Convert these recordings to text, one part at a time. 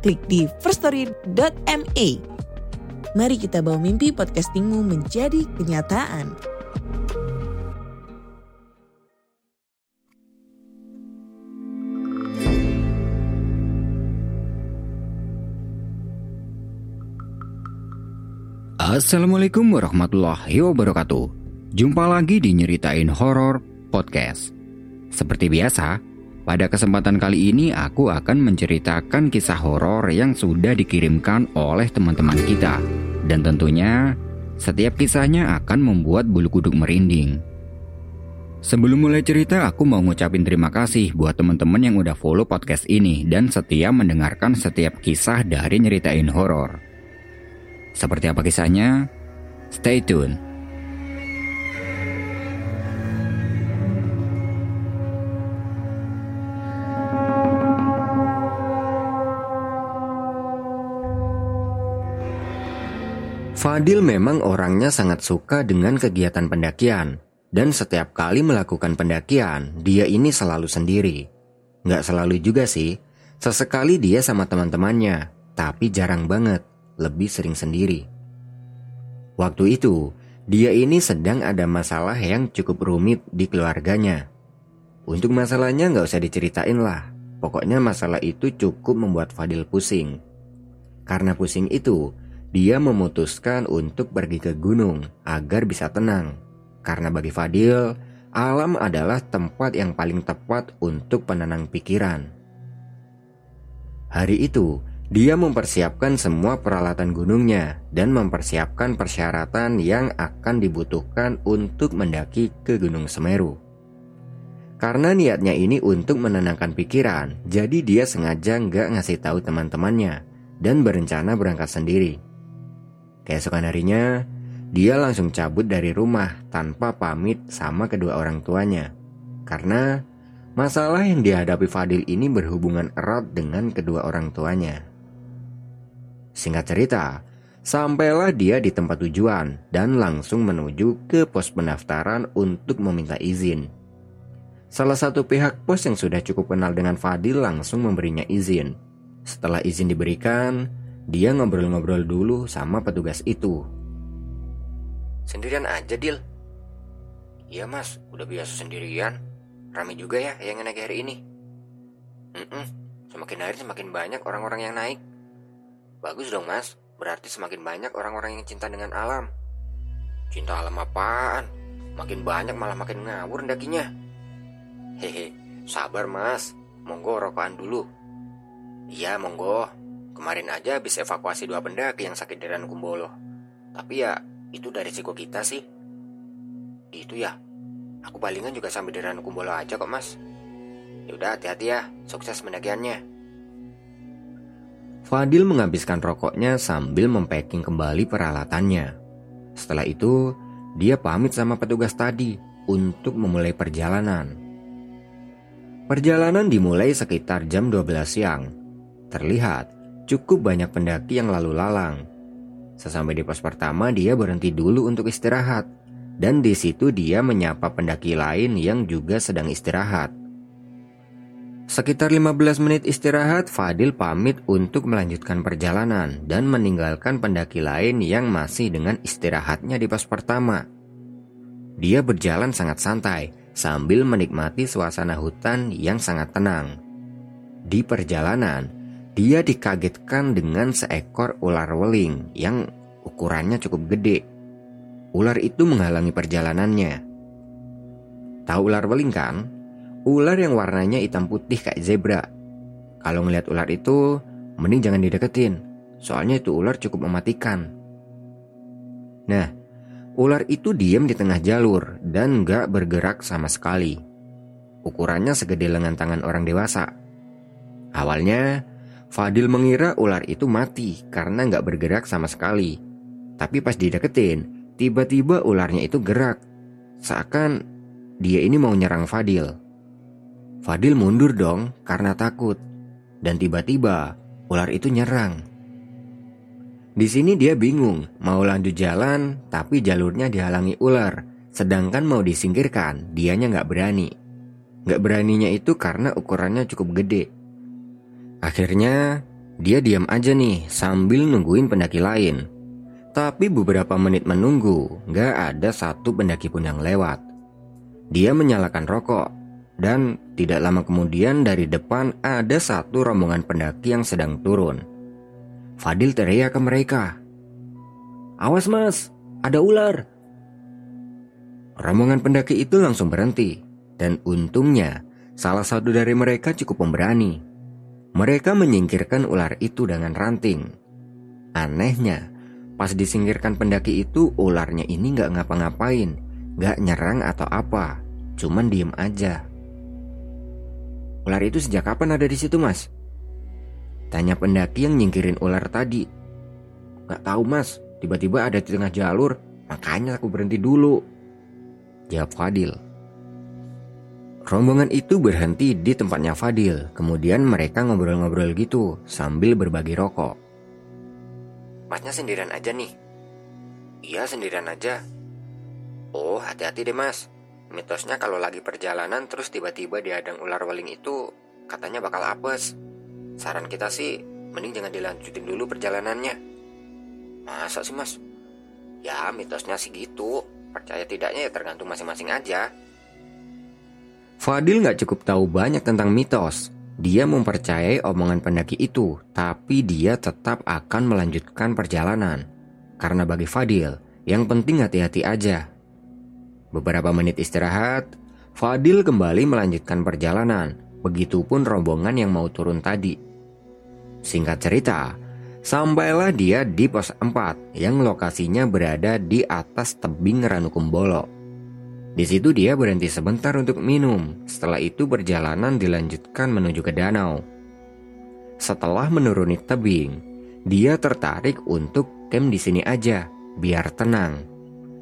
klik di firststory.me. Mari kita bawa mimpi podcastingmu menjadi kenyataan. Assalamualaikum warahmatullahi wabarakatuh. Jumpa lagi di Nyeritain Horor Podcast. Seperti biasa, pada kesempatan kali ini aku akan menceritakan kisah horor yang sudah dikirimkan oleh teman-teman kita. Dan tentunya, setiap kisahnya akan membuat bulu kuduk merinding. Sebelum mulai cerita, aku mau ngucapin terima kasih buat teman-teman yang udah follow podcast ini dan setia mendengarkan setiap kisah dari Nyeritain Horor. Seperti apa kisahnya? Stay tune. Fadil memang orangnya sangat suka dengan kegiatan pendakian. Dan setiap kali melakukan pendakian, dia ini selalu sendiri. Nggak selalu juga sih, sesekali dia sama teman-temannya, tapi jarang banget, lebih sering sendiri. Waktu itu, dia ini sedang ada masalah yang cukup rumit di keluarganya. Untuk masalahnya nggak usah diceritain lah, pokoknya masalah itu cukup membuat Fadil pusing. Karena pusing itu, dia memutuskan untuk pergi ke gunung agar bisa tenang karena bagi Fadil, alam adalah tempat yang paling tepat untuk penenang pikiran. Hari itu, dia mempersiapkan semua peralatan gunungnya dan mempersiapkan persyaratan yang akan dibutuhkan untuk mendaki ke Gunung Semeru. Karena niatnya ini untuk menenangkan pikiran, jadi dia sengaja nggak ngasih tahu teman-temannya dan berencana berangkat sendiri. Keesokan harinya, dia langsung cabut dari rumah tanpa pamit sama kedua orang tuanya. Karena masalah yang dihadapi Fadil ini berhubungan erat dengan kedua orang tuanya. Singkat cerita, sampailah dia di tempat tujuan dan langsung menuju ke pos pendaftaran untuk meminta izin. Salah satu pihak pos yang sudah cukup kenal dengan Fadil langsung memberinya izin. Setelah izin diberikan, dia ngobrol-ngobrol dulu sama petugas itu Sendirian aja, Dil. Iya, Mas. Udah biasa sendirian. Rame juga ya yang naik hari ini. Mm-mm. Semakin hari semakin banyak orang-orang yang naik. Bagus dong, Mas. Berarti semakin banyak orang-orang yang cinta dengan alam. Cinta alam apaan? Makin banyak malah makin ngawur dakinya. Hehe, sabar mas. Monggo rokokan dulu. Iya, monggo. Kemarin aja habis evakuasi dua pendaki yang sakit dari Kumbolo. Tapi ya itu dari resiko kita sih. Gitu ya. Aku palingan juga sambil di Ranu Kumbolo aja kok mas. Yaudah hati-hati ya, sukses pendakiannya. Fadil menghabiskan rokoknya sambil mempacking kembali peralatannya. Setelah itu, dia pamit sama petugas tadi untuk memulai perjalanan. Perjalanan dimulai sekitar jam 12 siang. Terlihat cukup banyak pendaki yang lalu lalang Sesampai di pos pertama, dia berhenti dulu untuk istirahat. Dan di situ dia menyapa pendaki lain yang juga sedang istirahat. Sekitar 15 menit istirahat, Fadil pamit untuk melanjutkan perjalanan dan meninggalkan pendaki lain yang masih dengan istirahatnya di pos pertama. Dia berjalan sangat santai sambil menikmati suasana hutan yang sangat tenang. Di perjalanan, dia dikagetkan dengan seekor ular weling yang ukurannya cukup gede. Ular itu menghalangi perjalanannya. Tahu ular weling kan? Ular yang warnanya hitam putih kayak zebra. Kalau ngeliat ular itu, mending jangan dideketin. Soalnya itu ular cukup mematikan. Nah, ular itu diam di tengah jalur dan gak bergerak sama sekali. Ukurannya segede lengan tangan orang dewasa. Awalnya, Fadil mengira ular itu mati karena nggak bergerak sama sekali. Tapi pas dideketin, tiba-tiba ularnya itu gerak. Seakan dia ini mau nyerang Fadil. Fadil mundur dong karena takut. Dan tiba-tiba ular itu nyerang. Di sini dia bingung mau lanjut jalan tapi jalurnya dihalangi ular. Sedangkan mau disingkirkan dianya nggak berani. Nggak beraninya itu karena ukurannya cukup gede. Akhirnya, dia diam aja nih sambil nungguin pendaki lain. Tapi beberapa menit menunggu, gak ada satu pendaki pun yang lewat. Dia menyalakan rokok, dan tidak lama kemudian dari depan ada satu rombongan pendaki yang sedang turun. Fadil teriak ke mereka. Awas mas, ada ular. Rombongan pendaki itu langsung berhenti, dan untungnya salah satu dari mereka cukup pemberani. Mereka menyingkirkan ular itu dengan ranting. Anehnya, pas disingkirkan pendaki itu ularnya ini nggak ngapa-ngapain, nggak nyerang atau apa, cuman diem aja. Ular itu sejak kapan ada di situ mas? Tanya pendaki yang nyingkirin ular tadi. Gak tahu mas, tiba-tiba ada di tengah jalur, makanya aku berhenti dulu. Jawab Fadil. Rombongan itu berhenti di tempatnya Fadil. Kemudian mereka ngobrol-ngobrol gitu sambil berbagi rokok. Masnya sendirian aja nih? Iya sendirian aja. Oh hati-hati deh mas. Mitosnya kalau lagi perjalanan terus tiba-tiba diadang ular waling itu katanya bakal apes. Saran kita sih mending jangan dilanjutin dulu perjalanannya. Masa sih mas? Ya mitosnya sih gitu. Percaya tidaknya ya tergantung masing-masing aja. Fadil nggak cukup tahu banyak tentang mitos. Dia mempercayai omongan pendaki itu, tapi dia tetap akan melanjutkan perjalanan. Karena bagi Fadil, yang penting hati-hati aja. Beberapa menit istirahat, Fadil kembali melanjutkan perjalanan, begitupun rombongan yang mau turun tadi. Singkat cerita, sampailah dia di pos 4 yang lokasinya berada di atas tebing Ranukumbolo. Di situ dia berhenti sebentar untuk minum. Setelah itu perjalanan dilanjutkan menuju ke danau. Setelah menuruni tebing, dia tertarik untuk camp di sini aja, biar tenang.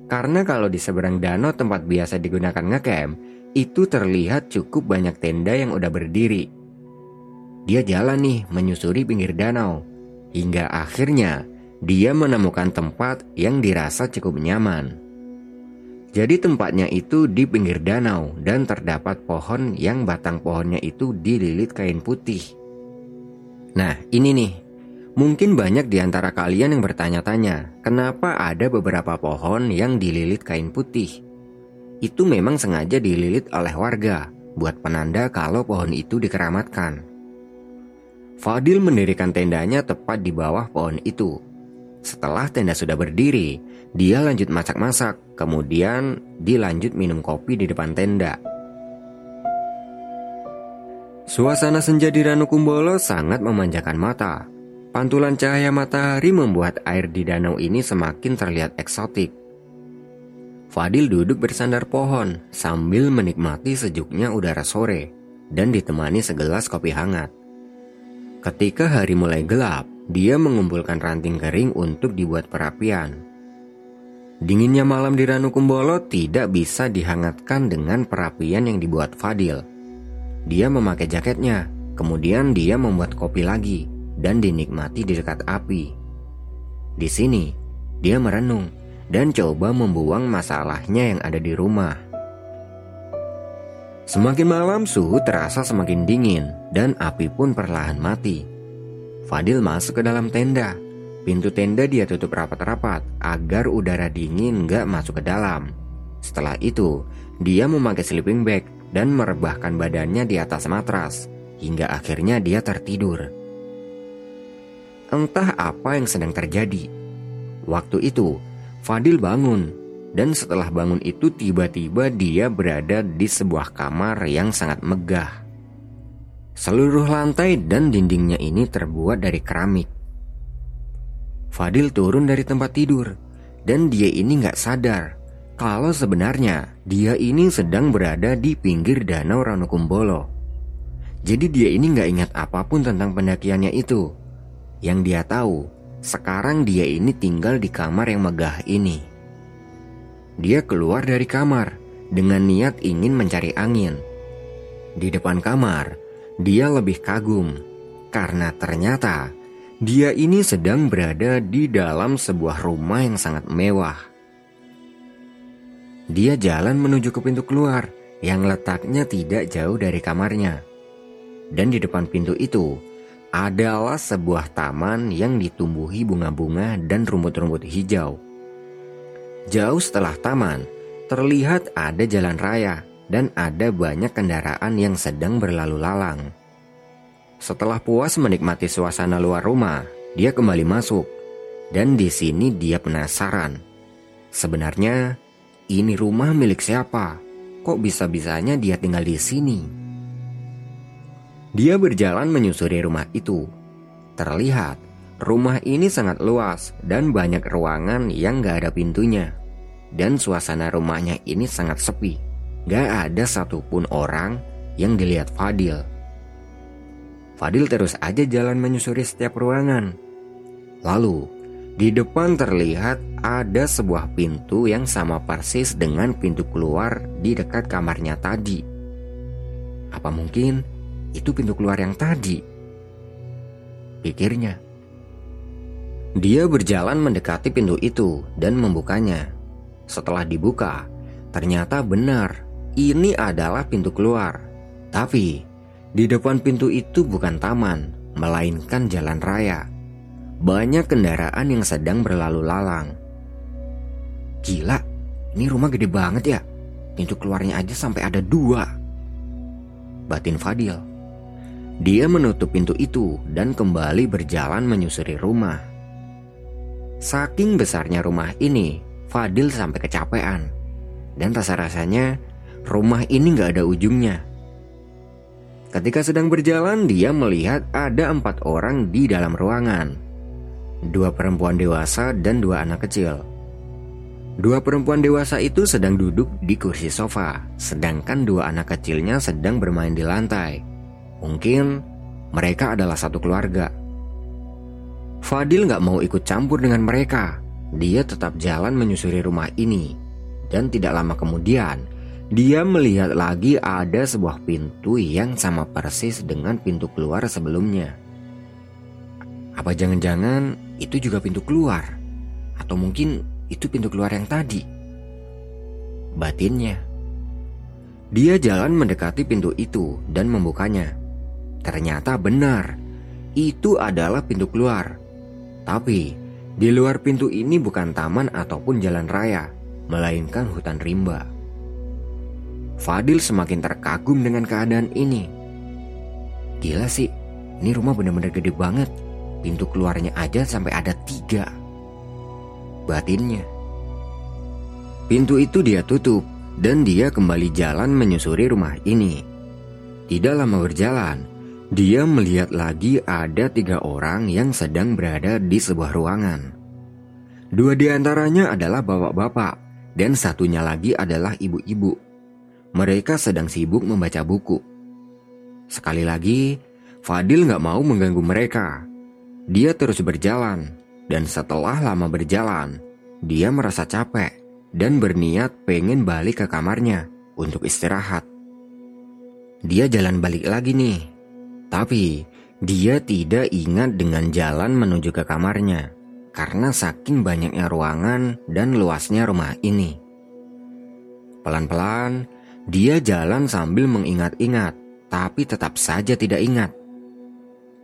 Karena kalau di seberang danau tempat biasa digunakan ngecamp, itu terlihat cukup banyak tenda yang udah berdiri. Dia jalan nih menyusuri pinggir danau, hingga akhirnya dia menemukan tempat yang dirasa cukup nyaman. Jadi tempatnya itu di pinggir danau dan terdapat pohon yang batang pohonnya itu dililit kain putih. Nah ini nih, mungkin banyak di antara kalian yang bertanya-tanya kenapa ada beberapa pohon yang dililit kain putih. Itu memang sengaja dililit oleh warga buat penanda kalau pohon itu dikeramatkan. Fadil mendirikan tendanya tepat di bawah pohon itu. Setelah tenda sudah berdiri, dia lanjut masak-masak, kemudian dilanjut minum kopi di depan tenda. Suasana senja di Ranukumbolo sangat memanjakan mata. Pantulan cahaya matahari membuat air di danau ini semakin terlihat eksotik. Fadil duduk bersandar pohon sambil menikmati sejuknya udara sore dan ditemani segelas kopi hangat. Ketika hari mulai gelap, dia mengumpulkan ranting kering untuk dibuat perapian. Dinginnya malam di Ranukumbolo tidak bisa dihangatkan dengan perapian yang dibuat Fadil. Dia memakai jaketnya, kemudian dia membuat kopi lagi dan dinikmati di dekat api. Di sini, dia merenung dan coba membuang masalahnya yang ada di rumah. Semakin malam suhu terasa semakin dingin dan api pun perlahan mati. Fadil masuk ke dalam tenda Pintu tenda dia tutup rapat-rapat agar udara dingin gak masuk ke dalam. Setelah itu, dia memakai sleeping bag dan merebahkan badannya di atas matras hingga akhirnya dia tertidur. Entah apa yang sedang terjadi. Waktu itu, Fadil bangun dan setelah bangun itu tiba-tiba dia berada di sebuah kamar yang sangat megah. Seluruh lantai dan dindingnya ini terbuat dari keramik. Fadil turun dari tempat tidur dan dia ini nggak sadar kalau sebenarnya dia ini sedang berada di pinggir danau Ranukumbolo. Jadi dia ini nggak ingat apa pun tentang pendakiannya itu. Yang dia tahu, sekarang dia ini tinggal di kamar yang megah ini. Dia keluar dari kamar dengan niat ingin mencari angin. Di depan kamar, dia lebih kagum karena ternyata dia ini sedang berada di dalam sebuah rumah yang sangat mewah. Dia jalan menuju ke pintu keluar yang letaknya tidak jauh dari kamarnya. Dan di depan pintu itu adalah sebuah taman yang ditumbuhi bunga-bunga dan rumput-rumput hijau. Jauh setelah taman, terlihat ada jalan raya dan ada banyak kendaraan yang sedang berlalu lalang. Setelah puas menikmati suasana luar rumah, dia kembali masuk. Dan di sini dia penasaran. Sebenarnya, ini rumah milik siapa? Kok bisa-bisanya dia tinggal di sini? Dia berjalan menyusuri rumah itu. Terlihat rumah ini sangat luas dan banyak ruangan yang gak ada pintunya. Dan suasana rumahnya ini sangat sepi. Gak ada satupun orang yang dilihat Fadil. Fadil terus aja jalan menyusuri setiap ruangan. Lalu, di depan terlihat ada sebuah pintu yang sama persis dengan pintu keluar di dekat kamarnya tadi. Apa mungkin itu pintu keluar yang tadi. Pikirnya. Dia berjalan mendekati pintu itu dan membukanya. Setelah dibuka, ternyata benar ini adalah pintu keluar. Tapi di depan pintu itu bukan taman, melainkan jalan raya. Banyak kendaraan yang sedang berlalu lalang. Gila, ini rumah gede banget ya. Pintu keluarnya aja sampai ada dua. Batin Fadil. Dia menutup pintu itu dan kembali berjalan menyusuri rumah. Saking besarnya rumah ini, Fadil sampai kecapean. Dan rasa-rasanya rumah ini gak ada ujungnya. Ketika sedang berjalan, dia melihat ada empat orang di dalam ruangan. Dua perempuan dewasa dan dua anak kecil. Dua perempuan dewasa itu sedang duduk di kursi sofa, sedangkan dua anak kecilnya sedang bermain di lantai. Mungkin mereka adalah satu keluarga. Fadil nggak mau ikut campur dengan mereka. Dia tetap jalan menyusuri rumah ini. Dan tidak lama kemudian, dia melihat lagi ada sebuah pintu yang sama persis dengan pintu keluar sebelumnya. Apa jangan-jangan itu juga pintu keluar? Atau mungkin itu pintu keluar yang tadi? Batinnya. Dia jalan mendekati pintu itu dan membukanya. Ternyata benar, itu adalah pintu keluar. Tapi, di luar pintu ini bukan taman ataupun jalan raya, melainkan hutan rimba. Fadil semakin terkagum dengan keadaan ini. Gila sih, ini rumah benar-benar gede banget. Pintu keluarnya aja sampai ada tiga. Batinnya. Pintu itu dia tutup dan dia kembali jalan menyusuri rumah ini. Tidak lama berjalan, dia melihat lagi ada tiga orang yang sedang berada di sebuah ruangan. Dua di antaranya adalah bapak-bapak, dan satunya lagi adalah ibu-ibu. Mereka sedang sibuk membaca buku. Sekali lagi, Fadil nggak mau mengganggu mereka. Dia terus berjalan, dan setelah lama berjalan, dia merasa capek dan berniat pengen balik ke kamarnya untuk istirahat. Dia jalan balik lagi nih tapi dia tidak ingat dengan jalan menuju ke kamarnya karena saking banyaknya ruangan dan luasnya rumah ini. Pelan-pelan, dia jalan sambil mengingat-ingat, tapi tetap saja tidak ingat.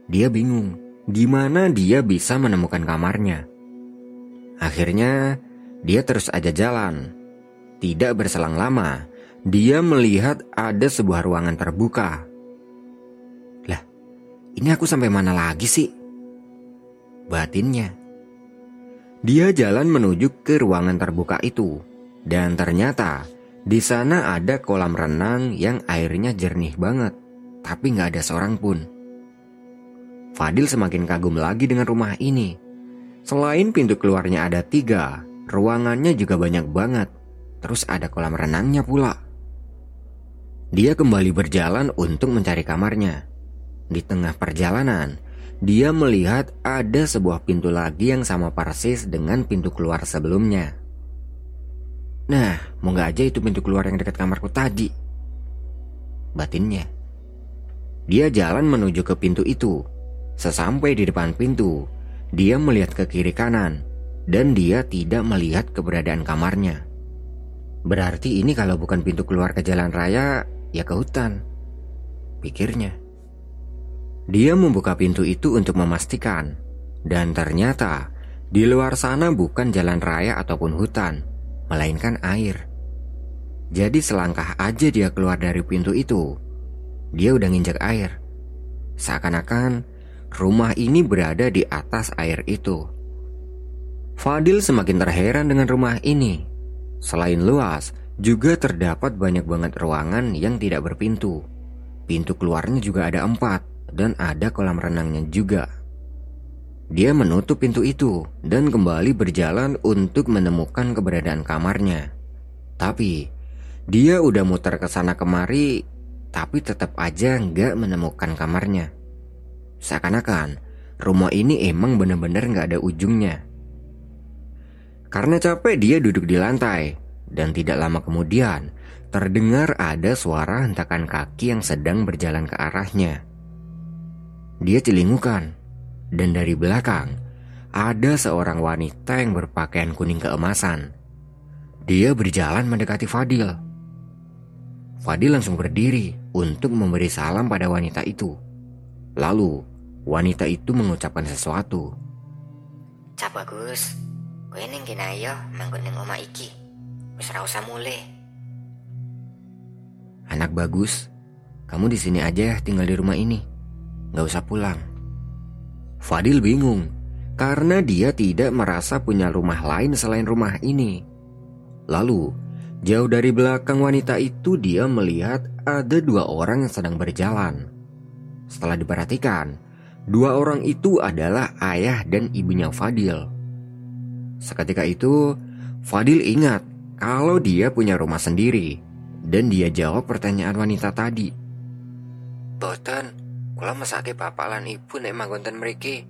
Dia bingung, di mana dia bisa menemukan kamarnya. Akhirnya, dia terus aja jalan. Tidak berselang lama, dia melihat ada sebuah ruangan terbuka ini aku sampai mana lagi sih? Batinnya. Dia jalan menuju ke ruangan terbuka itu. Dan ternyata di sana ada kolam renang yang airnya jernih banget. Tapi nggak ada seorang pun. Fadil semakin kagum lagi dengan rumah ini. Selain pintu keluarnya ada tiga, ruangannya juga banyak banget. Terus ada kolam renangnya pula. Dia kembali berjalan untuk mencari kamarnya di tengah perjalanan, dia melihat ada sebuah pintu lagi yang sama persis dengan pintu keluar sebelumnya. Nah, mau gak aja itu pintu keluar yang dekat kamarku tadi. Batinnya. Dia jalan menuju ke pintu itu. Sesampai di depan pintu, dia melihat ke kiri kanan dan dia tidak melihat keberadaan kamarnya. Berarti ini kalau bukan pintu keluar ke jalan raya, ya ke hutan. Pikirnya. Dia membuka pintu itu untuk memastikan, dan ternyata di luar sana bukan jalan raya ataupun hutan, melainkan air. Jadi selangkah aja dia keluar dari pintu itu, dia udah nginjak air. Seakan-akan rumah ini berada di atas air itu. Fadil semakin terheran dengan rumah ini. Selain luas, juga terdapat banyak banget ruangan yang tidak berpintu. Pintu keluarnya juga ada empat dan ada kolam renangnya juga. Dia menutup pintu itu dan kembali berjalan untuk menemukan keberadaan kamarnya. Tapi, dia udah muter ke sana kemari, tapi tetap aja nggak menemukan kamarnya. Seakan-akan rumah ini emang bener-bener nggak ada ujungnya. Karena capek dia duduk di lantai dan tidak lama kemudian terdengar ada suara hentakan kaki yang sedang berjalan ke arahnya. Dia celingukan, dan dari belakang ada seorang wanita yang berpakaian kuning keemasan. Dia berjalan mendekati Fadil. Fadil langsung berdiri untuk memberi salam pada wanita itu. Lalu, wanita itu mengucapkan sesuatu. Cap bagus, kowe ning ayo manggon ning omah iki. Wis usah mulai. Anak bagus, kamu di sini aja tinggal di rumah ini gak usah pulang. Fadil bingung karena dia tidak merasa punya rumah lain selain rumah ini. Lalu, jauh dari belakang wanita itu dia melihat ada dua orang yang sedang berjalan. Setelah diperhatikan, dua orang itu adalah ayah dan ibunya Fadil. Seketika itu, Fadil ingat kalau dia punya rumah sendiri dan dia jawab pertanyaan wanita tadi. Boten, Kula mesake bapak lan ibu nek manggonten mriki.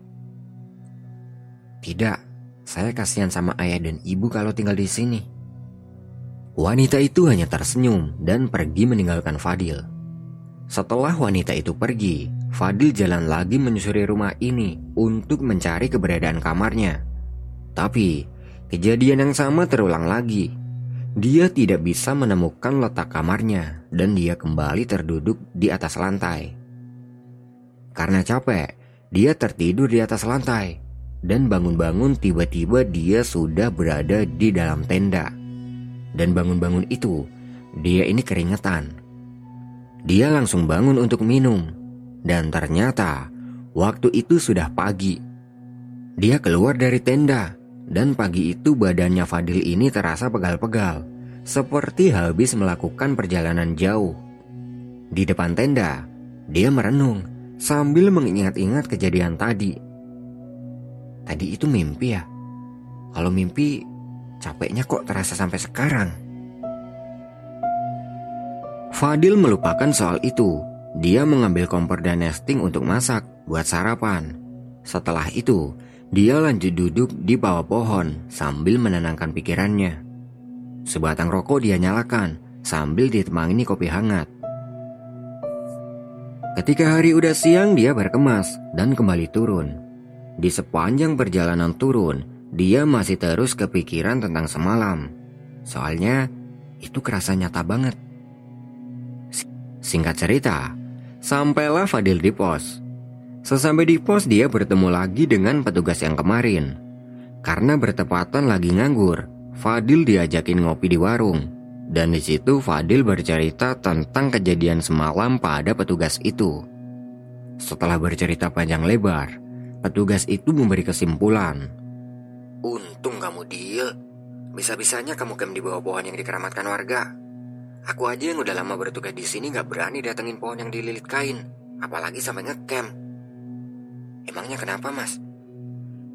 Tidak, saya kasihan sama ayah dan ibu kalau tinggal di sini. Wanita itu hanya tersenyum dan pergi meninggalkan Fadil. Setelah wanita itu pergi, Fadil jalan lagi menyusuri rumah ini untuk mencari keberadaan kamarnya. Tapi, kejadian yang sama terulang lagi. Dia tidak bisa menemukan letak kamarnya dan dia kembali terduduk di atas lantai. Karena capek, dia tertidur di atas lantai. Dan bangun-bangun tiba-tiba dia sudah berada di dalam tenda. Dan bangun-bangun itu, dia ini keringetan. Dia langsung bangun untuk minum. Dan ternyata, waktu itu sudah pagi. Dia keluar dari tenda, dan pagi itu badannya Fadil ini terasa pegal-pegal, seperti habis melakukan perjalanan jauh. Di depan tenda, dia merenung sambil mengingat-ingat kejadian tadi. Tadi itu mimpi ya? Kalau mimpi, capeknya kok terasa sampai sekarang. Fadil melupakan soal itu. Dia mengambil kompor dan nesting untuk masak buat sarapan. Setelah itu, dia lanjut duduk di bawah pohon sambil menenangkan pikirannya. Sebatang rokok dia nyalakan sambil ditemani kopi hangat. Ketika hari udah siang dia berkemas dan kembali turun. Di sepanjang perjalanan turun, dia masih terus kepikiran tentang semalam. Soalnya itu kerasa nyata banget. Singkat cerita, sampailah Fadil di pos. Sesampai di pos dia bertemu lagi dengan petugas yang kemarin. Karena bertepatan lagi nganggur, Fadil diajakin ngopi di warung. Dan di situ Fadil bercerita tentang kejadian semalam pada petugas itu. Setelah bercerita panjang lebar, petugas itu memberi kesimpulan. Untung kamu deal. Bisa-bisanya kamu kem di bawah pohon yang dikeramatkan warga. Aku aja yang udah lama bertugas di sini gak berani datengin pohon yang dililit kain. Apalagi sampai ngecamp. Emangnya kenapa mas?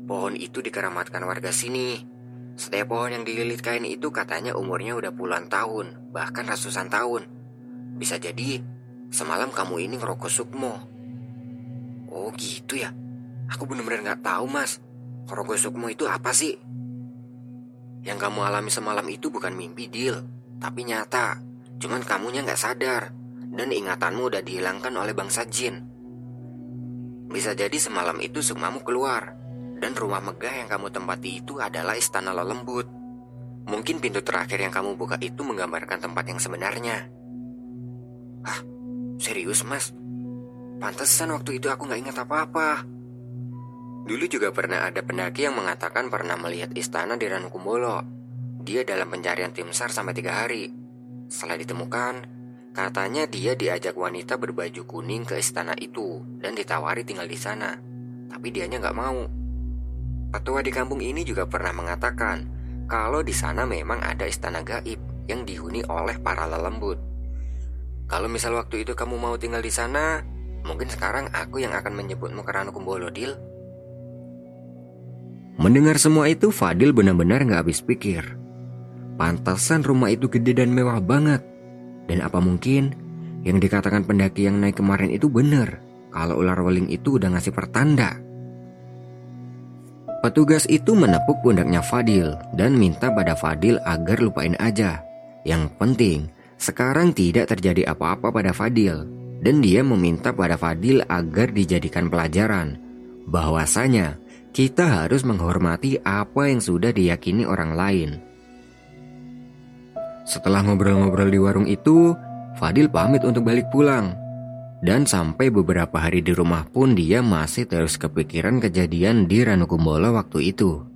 Pohon itu dikeramatkan warga sini setiap pohon yang dililit kain itu katanya umurnya udah puluhan tahun, bahkan ratusan tahun. Bisa jadi semalam kamu ini ngerokok sukmo. Oh gitu ya. Aku bener-bener gak tahu mas. Korogo Sukmo itu apa sih? Yang kamu alami semalam itu bukan mimpi, Dil. Tapi nyata. Cuman kamunya gak sadar. Dan ingatanmu udah dihilangkan oleh bangsa jin. Bisa jadi semalam itu sukmamu keluar. Dan rumah megah yang kamu tempati itu adalah istana lelembut. Mungkin pintu terakhir yang kamu buka itu menggambarkan tempat yang sebenarnya. Ah, serius mas? Pantesan waktu itu aku gak ingat apa-apa. Dulu juga pernah ada pendaki yang mengatakan pernah melihat istana di Ranukumbolo. Dia dalam pencarian tim SAR sampai tiga hari. Setelah ditemukan, katanya dia diajak wanita berbaju kuning ke istana itu dan ditawari tinggal di sana. Tapi dianya nggak mau. Petua di kampung ini juga pernah mengatakan kalau di sana memang ada istana gaib yang dihuni oleh para lelembut. Kalau misal waktu itu kamu mau tinggal di sana, Mungkin sekarang aku yang akan menyebutmu ke Ranu Kumbolo, Dil. Mendengar semua itu, Fadil benar-benar gak habis pikir. Pantasan rumah itu gede dan mewah banget. Dan apa mungkin yang dikatakan pendaki yang naik kemarin itu benar kalau ular weling itu udah ngasih pertanda. Petugas itu menepuk pundaknya Fadil dan minta pada Fadil agar lupain aja. Yang penting, sekarang tidak terjadi apa-apa pada Fadil dan dia meminta pada Fadil agar dijadikan pelajaran bahwasanya kita harus menghormati apa yang sudah diyakini orang lain. Setelah ngobrol-ngobrol di warung itu, Fadil pamit untuk balik pulang. Dan sampai beberapa hari di rumah pun dia masih terus kepikiran kejadian di Ranukumbolo waktu itu.